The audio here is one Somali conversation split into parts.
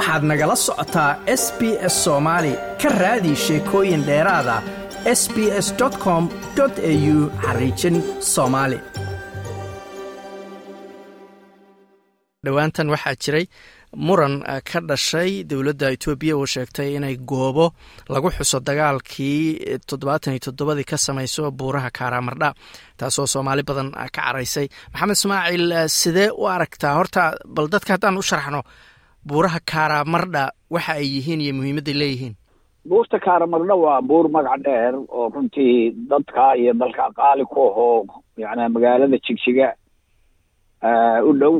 waxaad nagala socotaa s b s soomaali ka raadi sheekooyin dheeraada s b s com au xariijin soomaali dhowaantan waxaa jiray muran ka dhashay dowladda etoobiya oo sheegtay inay goobo lagu xuso dagaalkii toddobaatan iyo toddobadii ka samayso buuraha kaaraamardha taasoo soomaali badan ka caraysay. Maxamed ismaaciil sidee u aragtaa? Horta bal dadka haddaan u sharaxno buuraha kaaraamardha waxa ay yihiin iyo muhiimadday leeyihiin? Buurta kaaramarna waa buur magac dheer oo runtii dadka iyo dalka qaali ku ahoo yani magaalada jigjiga u dhow.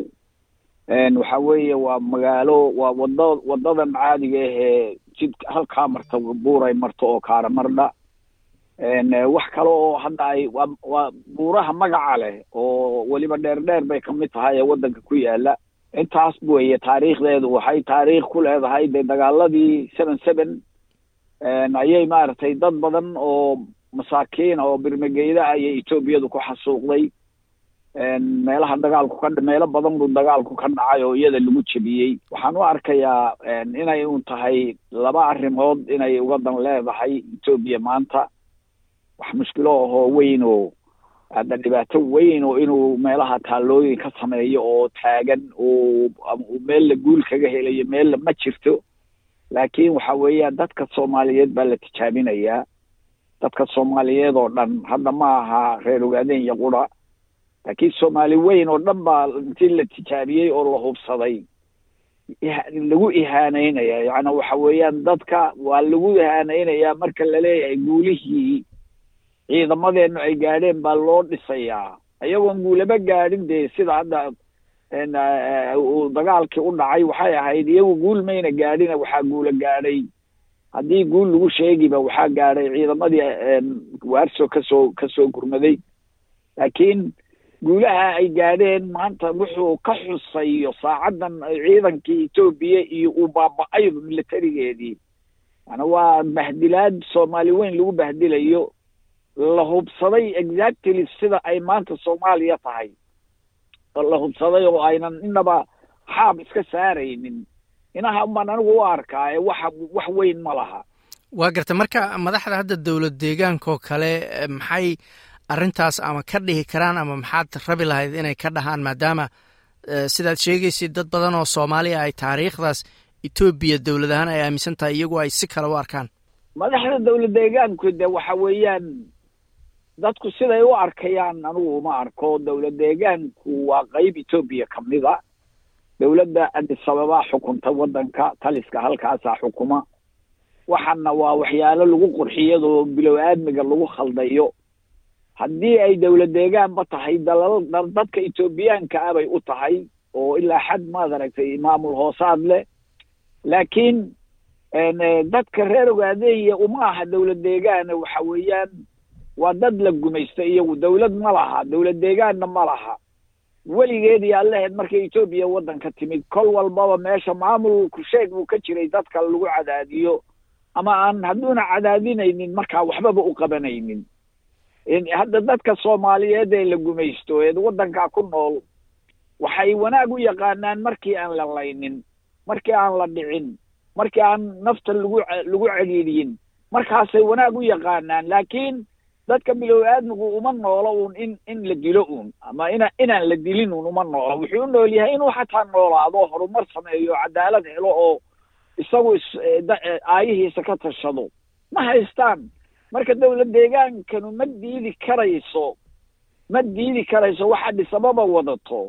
Waxa weeye waa magaalo waa wada waddada macaadiga ahee jid halkaa marta buuray marto oo kaaramarna wax kale oo hadda ay waa waa buuraha magaca leh oo weliba dheer dheer bay ka mid tahay ee waddanka ku yaalla intaas weye taariikhdeedu waxay taariikh ku leedahay dee dagaaladii seven seven ayay maaragtay dad badan oo masaakiina oo birmageyda ayay etoobiyadu ku xasuuqday. Meelaha dagaalku ka meelo badan buu dagaalku ka dhacay oo iyada lagu jebiyey. Waxaan u arkayaa inay un tahay laba arrimood inay uga dan leedahay etoobiya maanta. Wax mushkilo ahoo weyn oo hadda dhibaato weyn oo inuu meelaha taallooyin ka sameeyo oo taagan oo meel la guul kaga helayo meella ma jirto. Laakiin waxa weeyaan dadka soomaaliyeed baa la tijaabinayaa dadka soomaaliyeed oo dhan hadda ma aha reer ogaadeen iyo qura. Laakiin soomaali weyn oo dhan baa intii la tijaabiyey oo la hubsaday. Lagu ihaaneynaya yacni waxa weeyaan dadka waa lagu ihaaneynayaa marka la leeyahay guulihii ciidamadeenu ay gaadheen baa loo dhisayaa. Iyagoon guulaba gaadhin dee sida hadda dagaalkii u dhacay waxay ahayd iyagu guul mayna gaadhina waxaa guula gaadhay. Haddii guul lagu sheegiba waxaa gaadhay ciidamadii waarso ka soo ka soo gurmaday. Laakiin guulaha ay gaadheen maanta wuxuu ka xusayo saacaddan ciidankii etoobiya iyo uu baaba-ayba militarigeedii. Yani waa bahdilaad soomaali weyn lagu bahdilayo la hubsaday exactly sida ay maanta soomaaliya tahay. La hubsaday oo aynan inaba xaab iska saaraynin. Inaha baan anigu u arkaa ee waxa wax weyn ma laha. Waa garta marka madaxda hadda dowlad deegaankaoo kale maxay arrintaas ama ka dhihi karaan ama maxaad rabi lahayd inay ka dhahaan? Maadaama sidaad sheegaysid dad badan oo soomaaliya ay taariikhdaas etoobiya dowlad ahaan ay aaminsan tahay iyagu ay si kale u arkaan. Madaxda dowlad deegaanku de waxa weeyaan dadku siday u arkayaan anigu uma arko dowlad deegaanku waa qeyb etoobiya ka mid a dowladda addis ababa xukunta waddanka taliska halkaasaa xukuma. Waxana waa waxyaalo lagu qurxiyadoo bilow aadmiga lagu khaldayo. Haddii ay dowlad deegaanba tahay dalal dadka etoobiyaanka ah bay u tahay oo ilaa xad maad aragtay maamul hoosaad leh. Laakiin dadka reer ogaadeeya uma aha dowlad deegaana waxa weeyaan waa dad la gumaysta iyagu dowlad ma laha dowlad deegaanna ma laha. Weligeed yaa laheyd markay etoobiya waddanka timid kol walbaba meesha maamulku sheeg buu ka jiray dadka lagu cadaadiyo. Ama aan hadduuna cadaadinaynin markaa waxbaba u qabanaynin. Hadda dadka soomaaliyeed ee la gumaysto ee waddankaa ku nool waxay wanaag u yaqaanaan markii aan la laynin markii aan la dhicin markii aan nafta lagu lagu celiiliyin markaasay wanaag u yaqaanaan laakiin dadka bilow aadmigu uma noolo uun in in la dilo uun ama ina inaan la dilin uun uma noolo. Wuxuu u nool yahay inuu xataa noolaado horumar sameeyo cadaalad helo oo isagu aayihiisa ka tashado. Ma haystaan? Marka dowlad deegaankanu ma diidi karayso ma diidi karayso waxa dhisababa wadato.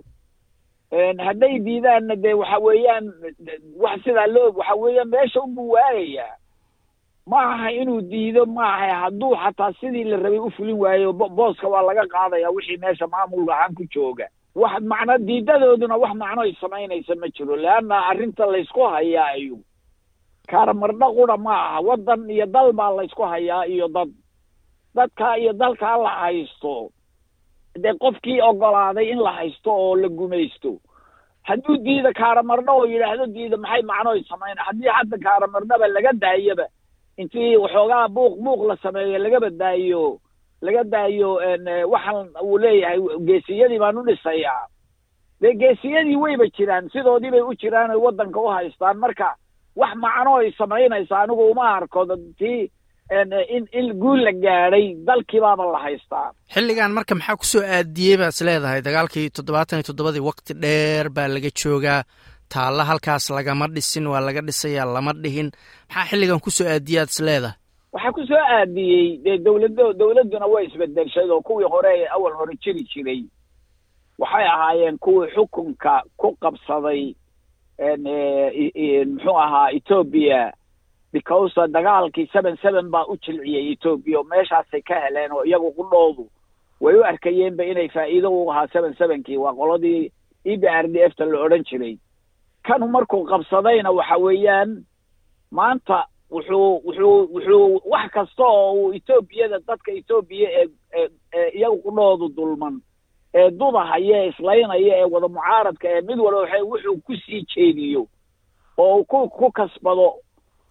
Hadday diidaanna dee waxa weeyaan wax sidaa loo waxa weeyaan meesha unbuu waayayaa ma aha inuu diido ma aha hadduu xataa sidii la rabay u fulin waayo booska waa laga qaadaya wixii meesha maamul ahaan ku jooga. Wax macno diidadooduna wax macno ay samaynaysa ma jiro leanna arrinta laysku hayaa ayu karamardha qura ma aha waddan iyo dal baa laysku hayaa iyo dad. Dadkaa iyo dalkaa la haysto dee qofkii ogolaaday in la haysto oo la gumaysto. Hadduu diida kaaramarna oo yidhaahdo diida maxay macno ay samayna haddii hadda kaaramarnaba laga daayaba intii waxoogaa buuq buuq la sameeyo lagaba daayo laga daayo waxaan uu leeyahay geesiyadii baan u dhisayaa. Dee geesiyadii wayba jiraan sidoodii bay u jiraan oy waddanka u haystaan. Marka wax macno ay samaynaysa anigu uma arko tii in in guul la gaadhay dalkii baaba la haystaa xilligan marka maxaa ku soo aadiyey baad is leedahay? Dagaalkii toddobaatan iyo toddobadii wakti dheer baa laga joogaa taalla halkaas lagama dhisin waa laga dhisayaa lama dhihin. Maxaa xilligan ku soo aadiyey aad is leedahay? Waxaa ku soo aadiyey dee dowlado dowladduna way isbedelshay oo kuwii hore awal hore jiri jiray. Waxay ahaayeen kuwii xukunka ku qabsaday muxuu ahaa etoobiya because dagaalkii seven seven baa u jilciyey etoobiya oo meeshaasay ka heleen oo iyagu qudhoodu way u arkayeenba inay faa'iido u ahaa seven sevenkii waa qoladii e b r d f ta la odhan jiray kanu markuu qabsadayna waxa weeyaan maanta wuxuu wuxuu wuxuu wax kasta oo uu etoobiyada dadka etoobiya ee ee iyagu dulman ee dudahaya islaynaya ee wada mucaaradka ee mid walba waxa wuxuu ku sii jeediyo oo ku ku kasbado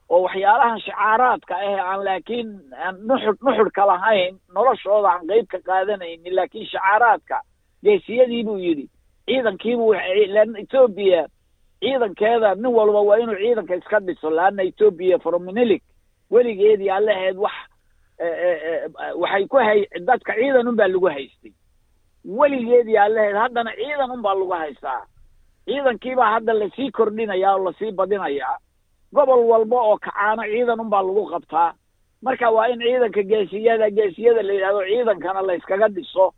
oo waxyaalahan shicaaraadka ah aan laakiin aan nuxur nuxurka lahayn noloshooda aan qeyb ka qaadanaynin laakiin shicaaraadka geesiyadii buu yidhi ciidankiibuu etoobiya ciidankeeda nin walba waa inuu ciidanka iska dhiso laanna etoobiya forominilik weligeedii lahayd wax waxay ku hay dadka ciidan un baa lagu haystay. Weligeedii lahayd haddana ciidan un baa lagu haystaa. Ciidankiibaa hadda la sii kordhinayaa oo la sii badinayaa gobol walba oo kacaano ciidan un baa lagu qabtaa. Marka waa in ciidanka geesiyada geesiyada la yidhahdo ciidankana la yskaga dhiso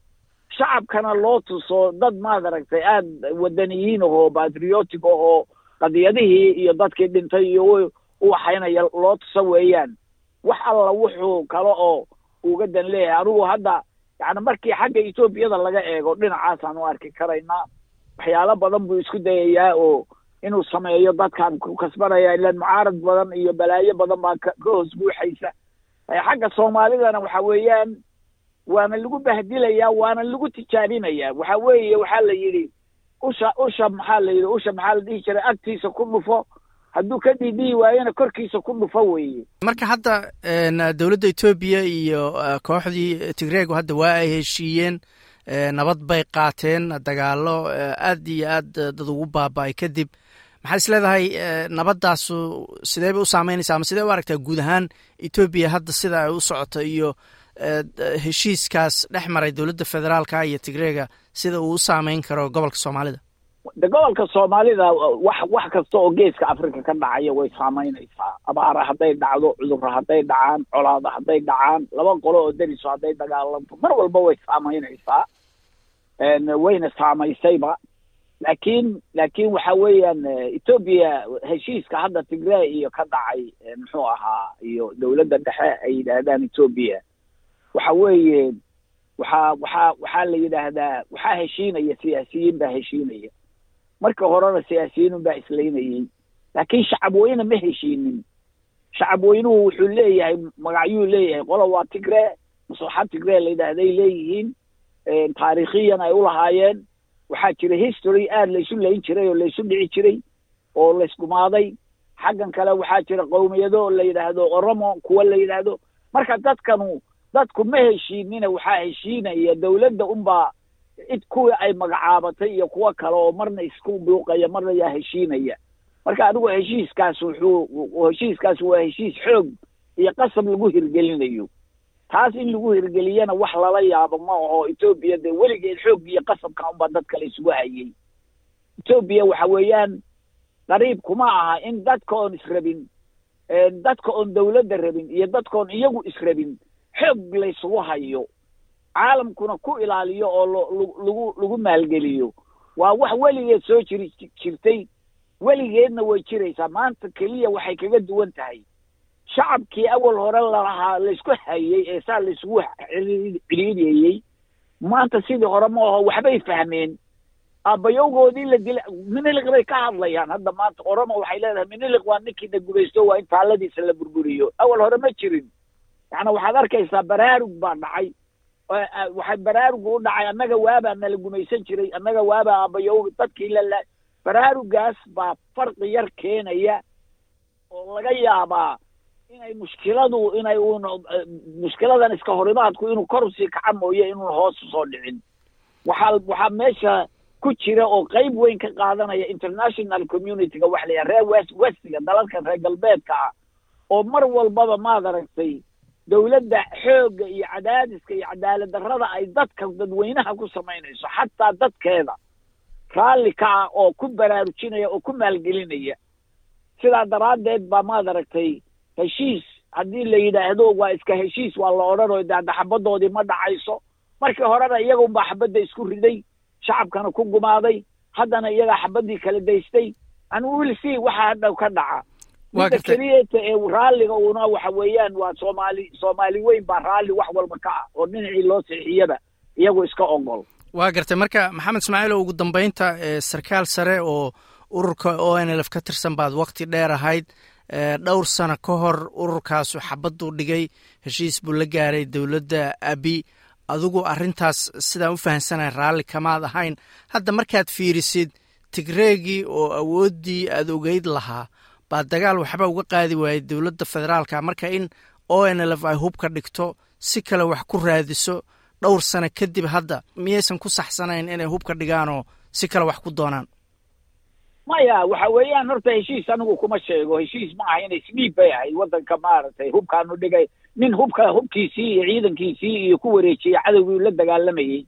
shacabkana loo tuso dad maad aragtay aada wadaniyiin ahoo batriotic ahoo qadiyadihii iyo dadkii dhintay iyo u waxaynaya loo tuso weeyaan. Wax alla wuxuu kale oo uga dan leeyahay. Anigu hadda yani markii xagga etoobiyada laga eego dhinacaasaan u arki karaynaa waxyaalo badan buu isku dayayaa oo inuu sameeyo dadkan ku kasbanaya ilaan mucaarad badan iyo balaayo badan baa ka hoos buuxaysa xagga soomaalidana waxa weeyaan waana lagu bahdilayaa waana lagu tijaabinayaa waxa weeye waxaa la yidhi usha usha maxaa la yidhi usha maxaa la dhihi jiray? Agtiisa ku dhufo. Hadduu ka dhiidhihi waayona korkiisa ku dhufo weeye. Marka hadda dowladda etoobiya iyo kooxdii tigreegu hadda waa ay heshiiyeen nabad bay qaateen. Dagaalo aad iyo aad dad ugu baaba-ay kadib. Maxaad is leedahay nabaddaasu sidee bay u saameynaysaa ama sidee u aragtaa guud ahaan etoobiya hadda sida ay u socoto iyo heshiiskaas dhex maray dowladda federaalka iyo tigreega sida uu u saameyn karo gobolka soomaalida? De gobolka soomaalida wax wax kasta oo geeska africa ka dhacaya way saameynaysaa abaara hadday dhacdo cudurra hadday dhacaan colaada hadday dhacaan laba qolo oo deriso hadday dagaalanto mar walba way saameynaysaa wayna saamaysayba. Laakiin laakiin waxa weeyaan etoobiya heshiiska hadda tigree iyo ka dhacay muxuu ahaa iyo dowladda dhexe ay yidhaahdaan etoobiya waxa weeye waxaa waxaa waxaa la yidhaahdaa waxaa heshiinaya siyaasiyiin baa heshiinaya. Marka horena siyaasiyiinun baa islaynayey laakiin shacab weyne ma heshiinin. Shacab weynuhu wuxuu leeyahay magacyuu leeyahay qola waa tigree maslaxad tigree la yidhaahday leeyihiin taariikhiyan ay u lahaayeen. Waxaa jira history aada laysu layn jiray oo laysu dhici jiray oo laysgumaaday xaggan kale waxaa jira qowmiyado la yidhaahdo oromo kuwa la yidhaahdo. Marka dadkanu dadku ma heshiinina waxaa heshiinaya dowladda unbaa cid kuwii ay magacaabatay iyo kuwo kale oo marna isku buuqaya marna yaa heshiinaya. Marka anigu heshiiskaas wuxuu heshiiskaas waa heshiis xoog iyo qasab lagu hirgelinayo. Taas in lagu hirgeliyana wax lala yaabo ma aho etoobiya dee weligeed xoog iyo qasabka unbaa dad kale isugu hayay. Etoobiya waxa weeyaan qariib kuma aha in dadka oon israbin dadka oon dowladda rabin iyo dadka oon iyagu israbin xoog laysugu hayo caalamkuna ku ilaaliyo oo lagu lagu maalgeliyo. Waa wax weligeed soo jiri jirtay weligeedna way jiraysaa. Maanta keliya waxay kaga duwan tahay. Shacabkii awal hore lalahaa laysku hayey ee saa laysgu ciriiriyeyey maanta sidii hore ma aho waxbay fahmeen. Aabbayowgoodii la dila minilik bay ka hadlayaan. Hadda maanta oroma waxay leedahay minilik waa ninkiina gubaysto waa in taalladiisa la burburiyo. Awal hore ma jirin yacni waxaad arkaysaa baraarug baa dhacay. Waxay baraarugu u dhacay. Annaga waabaa nala gumaysan jiray. Annaga waabaa aabbayow dadkii lala baraarugaas baa farqi yar keenaya oo laga yaabaa inay mushkiladu inay uun mushkiladan iska horimaadku inuu kor u sii kaca mooye inuun hoos u soo dhicin. Waxaa waxaa meesha ku jira oo qayb weyn ka qaadanaya international communityga waxa la yidhaha reer west westiga dalalka reer galbeedka ah oo mar walbaba maad aragtay dowladda xoogga iyo cadaadiska iyo cadaalad darrada ay dadka dadweynaha ku samaynayso xataa dadkeeda. Raalli ka ah oo ku baraarujinaya oo ku maalgelinaya. Sidaa daraaddeed baa maad aragtay heshiis haddii la yidhaahdo waa iska heshiis waa la odhanayo de hadda xabadoodii ma dhacayso. Markii horena iyaga unbaa xabadda isku riday shacabkana ku gumaaday. Haddana iyagaa xabaddii kala daystay. An will see waxa hadhow ka dhaca keliyata ee raalliga una waxa weeyaan waa soomaali soomaali weyn baa raalli wax walba ka ah oo dhinacii loo sixiyaba iyagu iska ogol waa gartay. Marka maxamed ismaaciil ugu dambeynta sarkaal sare oo ururka o n lf ka tirsan baad wakti dheer ahayd dhowr sano ka hor ururkaasu xabaduu dhigay heshiis buu la gaaray dowladda abi adigu arrintaas sidaan u fahamsanay raalli kamaad ahayn. Hadda markaad fiirisid tigreegii oo awooddii aad ogeyd lahaa baa dagaal waxba uga qaadi waayey dowladda federaalka. Marka in o n lf ay hubka dhigto si kale wax ku raadiso. Dhowr sano kadib hadda miyaysan ku saxsanayn inay hubka dhigaanoo si kale wax ku doonaan? Maya waxa weeyaan horta heshiis anigu kuma sheego. Heshiis ma aha inay sliib bay ahayd waddanka maaragtay hubkaanu dhigay. Nin hubka hubkiisii iyo ciidankiisii iyo ku wareejiyey cadowgii la dagaalamayey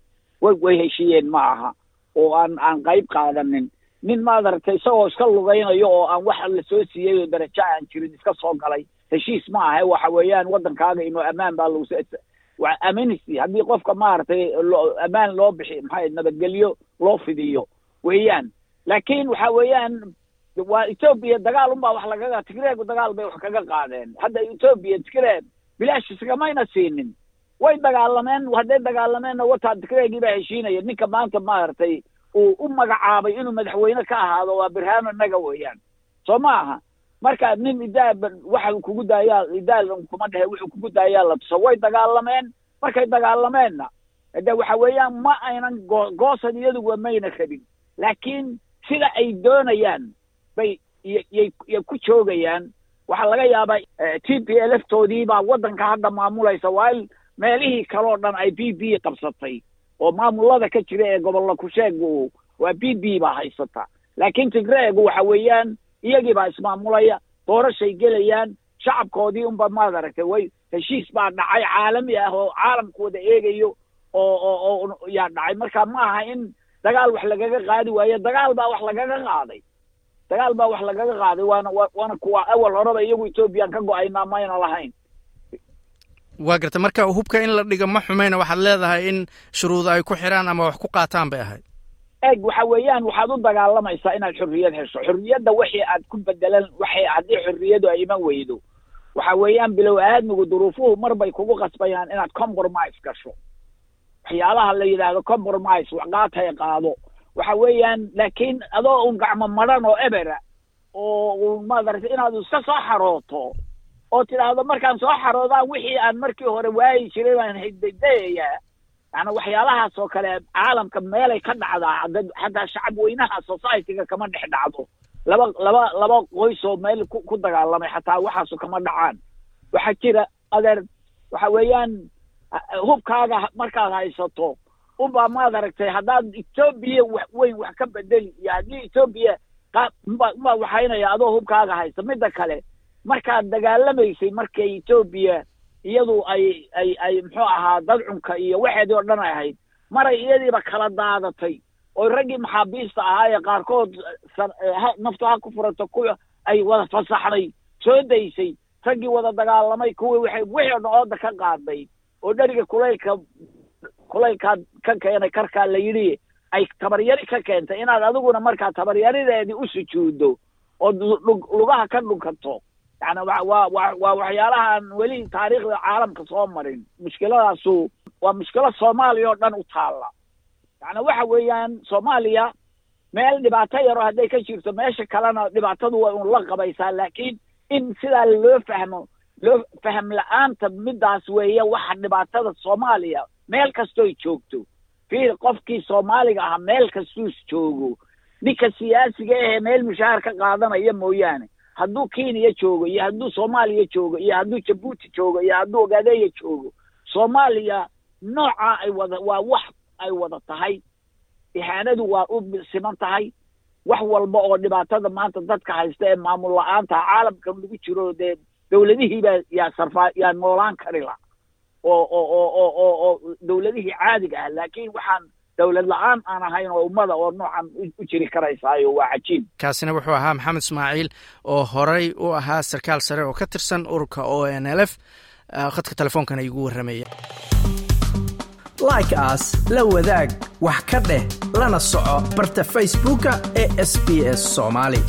way way heshiiyeen ma aha. Oo aan aan qayb qaadanin nin maaragtay isagoo iska lugaynayo oo aan wax la soo siiyey oo darajo aan jirin iska soo galay. Heshiis ma aha waxa weeyaan waddankaaga inuu ammaan baa lagu amnesty haddii qofka maaragtay ammaan loo bixi maxay nabadgelyo loo fidiyo weeyaan. Laakiin waxa weeyaan waa etoobiya dagaal unbaa wax lagaga tigreegu dagaal bay wax kaga qaadeen. Hadda etoobiya tigreeg bilaash iskamayna siinin. Way dagaalameen hadday dagaalameenna wataa tigreegii baa heshiinaya. Ninka maanta maaragtay uu u magacaabay inuu madaxweyne ka ahaado waa birhaano naga weeyaan. Soo ma aha marka nin idaa waxa kugu daayaa idaal kuma dhehe wuxuu kugu daayaa la tuso. Way dagaalameen. Markay dagaalameenna de waxa weeyaan ma aynan go goosan iyaduwa mayna rabin. Laakiin sida ay doonayaan bay yay yay ku joogayaan. Waxaa laga yaabaa t p l f toodii baa waddanka hadda maamulaysa waail meelihii kaleo dhan ay b b qabsatay oo maamulada ka jira ee gobolla kusheegu waa b b baa haysata. Laakiin tigreegu waxa weeyaan iyagii baa ismaamulaya doorashay gelayaan shacabkoodii unba maad aragtay way heshiis baa dhacay caalami ah oo caalamku wada eegayo oo oo oo yaa dhacay. Marka ma aha in dagaal wax lagaga qaadi waayo dagaal baa wax lagaga qaaday. Dagaal baa wax lagaga qaaday waana waana kuwa awal horeba iyagu ethoobiyan ka go'aynaa mayna lahayn waa garta marka hubka in la dhigo ma xumayna waxaad leedahay in shuruudo ay ku xiraan ama wax ku qaataan bay ahayd. Eeg waxa weeyaan waxaad u dagaalamaysaa inaad xorriyad hesho. Xorriyadda wixii aad ku bedelan waxay haddii xorriyadu ay iman weydo. Waxa weeyaan bilow aadmigu duruufuhu mar bay kugu qasbayaan inaad compromise gasho. Waxyaalaha la yidhaahdo compromise waxqaatay qaado. Waxa weeyaan laakiin adoo un gacmo madran oo ebera oo un maaragtay inaad iska soo xarooto oo tidhaahdo markaan soo xaroodaan wixii aan markii hore waayi jiray baan hiddayayaa yani waxyaalahaas oo kale caalamka meelay ka dhacdaa xataa shacab weynaha societyga kama dhex dhacdo. Laba laba laba qoys oo meel ku ku dagaalamay xataa waxaasu kama dhacaan. Waxaa jira adeer waxa weeyaan hubkaaga markaad haysato unbaa maad aragtay haddaad etoobiya wax weyn wax ka bedeli iyo haddii etoobiya qunbaa unbaa waxaynaya adoo hubkaaga haysta. Midda kale markaad dagaalamaysay markay etoobiya iyadu ay ay ay muxuu ahaa dadcunka iyo waxeedii oo dhan ay ahayd maray iyadiiba kala daadatay. Oo raggii maxaabiista ahaa ee qaarkood naftu ha ku furato kuwa ay wada fasaxday soo daysay raggii wada dagaalamay kuwii waxay wixii o dhan ooda ka qaaday. Oo dheriga kulaylka kulaylkaa ka keenay karkaa la yidhi ay tabaryari ka keentay inaad adiguna markaa tabaryarideedii u sujuuddo ood lugaha ka dhunkato yani wa wa wa waa waxyaalaha aan weli taariikhda caalamka soo marin. Mushkiladaasu waa mushkilo soomaaliya oo dhan u taalla. Yani waxa weeyaan soomaaliya meel dhibaato yaro hadday ka jirto meesha kalena dhibaatadu way un la qabaysaa laakiin in sidaa loo fahmo loo faham la'aanta midaas weeye waxa dhibaatada soomaaliya meel kastoy joogto. Fiir qofkii soomaaliga ahaa meel kastuus joogo. Ninka siyaasiga ahee meel mushaahar ka qaadanaya mooyaane hadduu kenya joogo iyo hadduu soomaaliya joogo iyo hadduu jabuuti joogo iyo hadduu ogadeya joogo soomaaliya noocaa ay wada waa wax ay wada tahay. Ihaanadu waa u siman tahay. Wax walba oo dhibaatada maanta dadka haysta ee maamul la'aanta caalamkan lagu jiro dee dowladihiibaa yaa sarfaa yaa noolaan kari la oo oo oo oo oo oo dowladihii caadiga ah. Laakiin waxaan dowlad la'aan aan ahayn oo ummada oo noocan u jiri karaysaayo waa cajiib. Kaasina wuxuu ahaa maxamed ismaaciil oo horey u ahaa sarkaal sare oo ka tirsan ururka o n l f khadka telefoonkan igu warramaya like aas la wadaag wax ka dheh lana soco barta facebooka ee sb s soomaali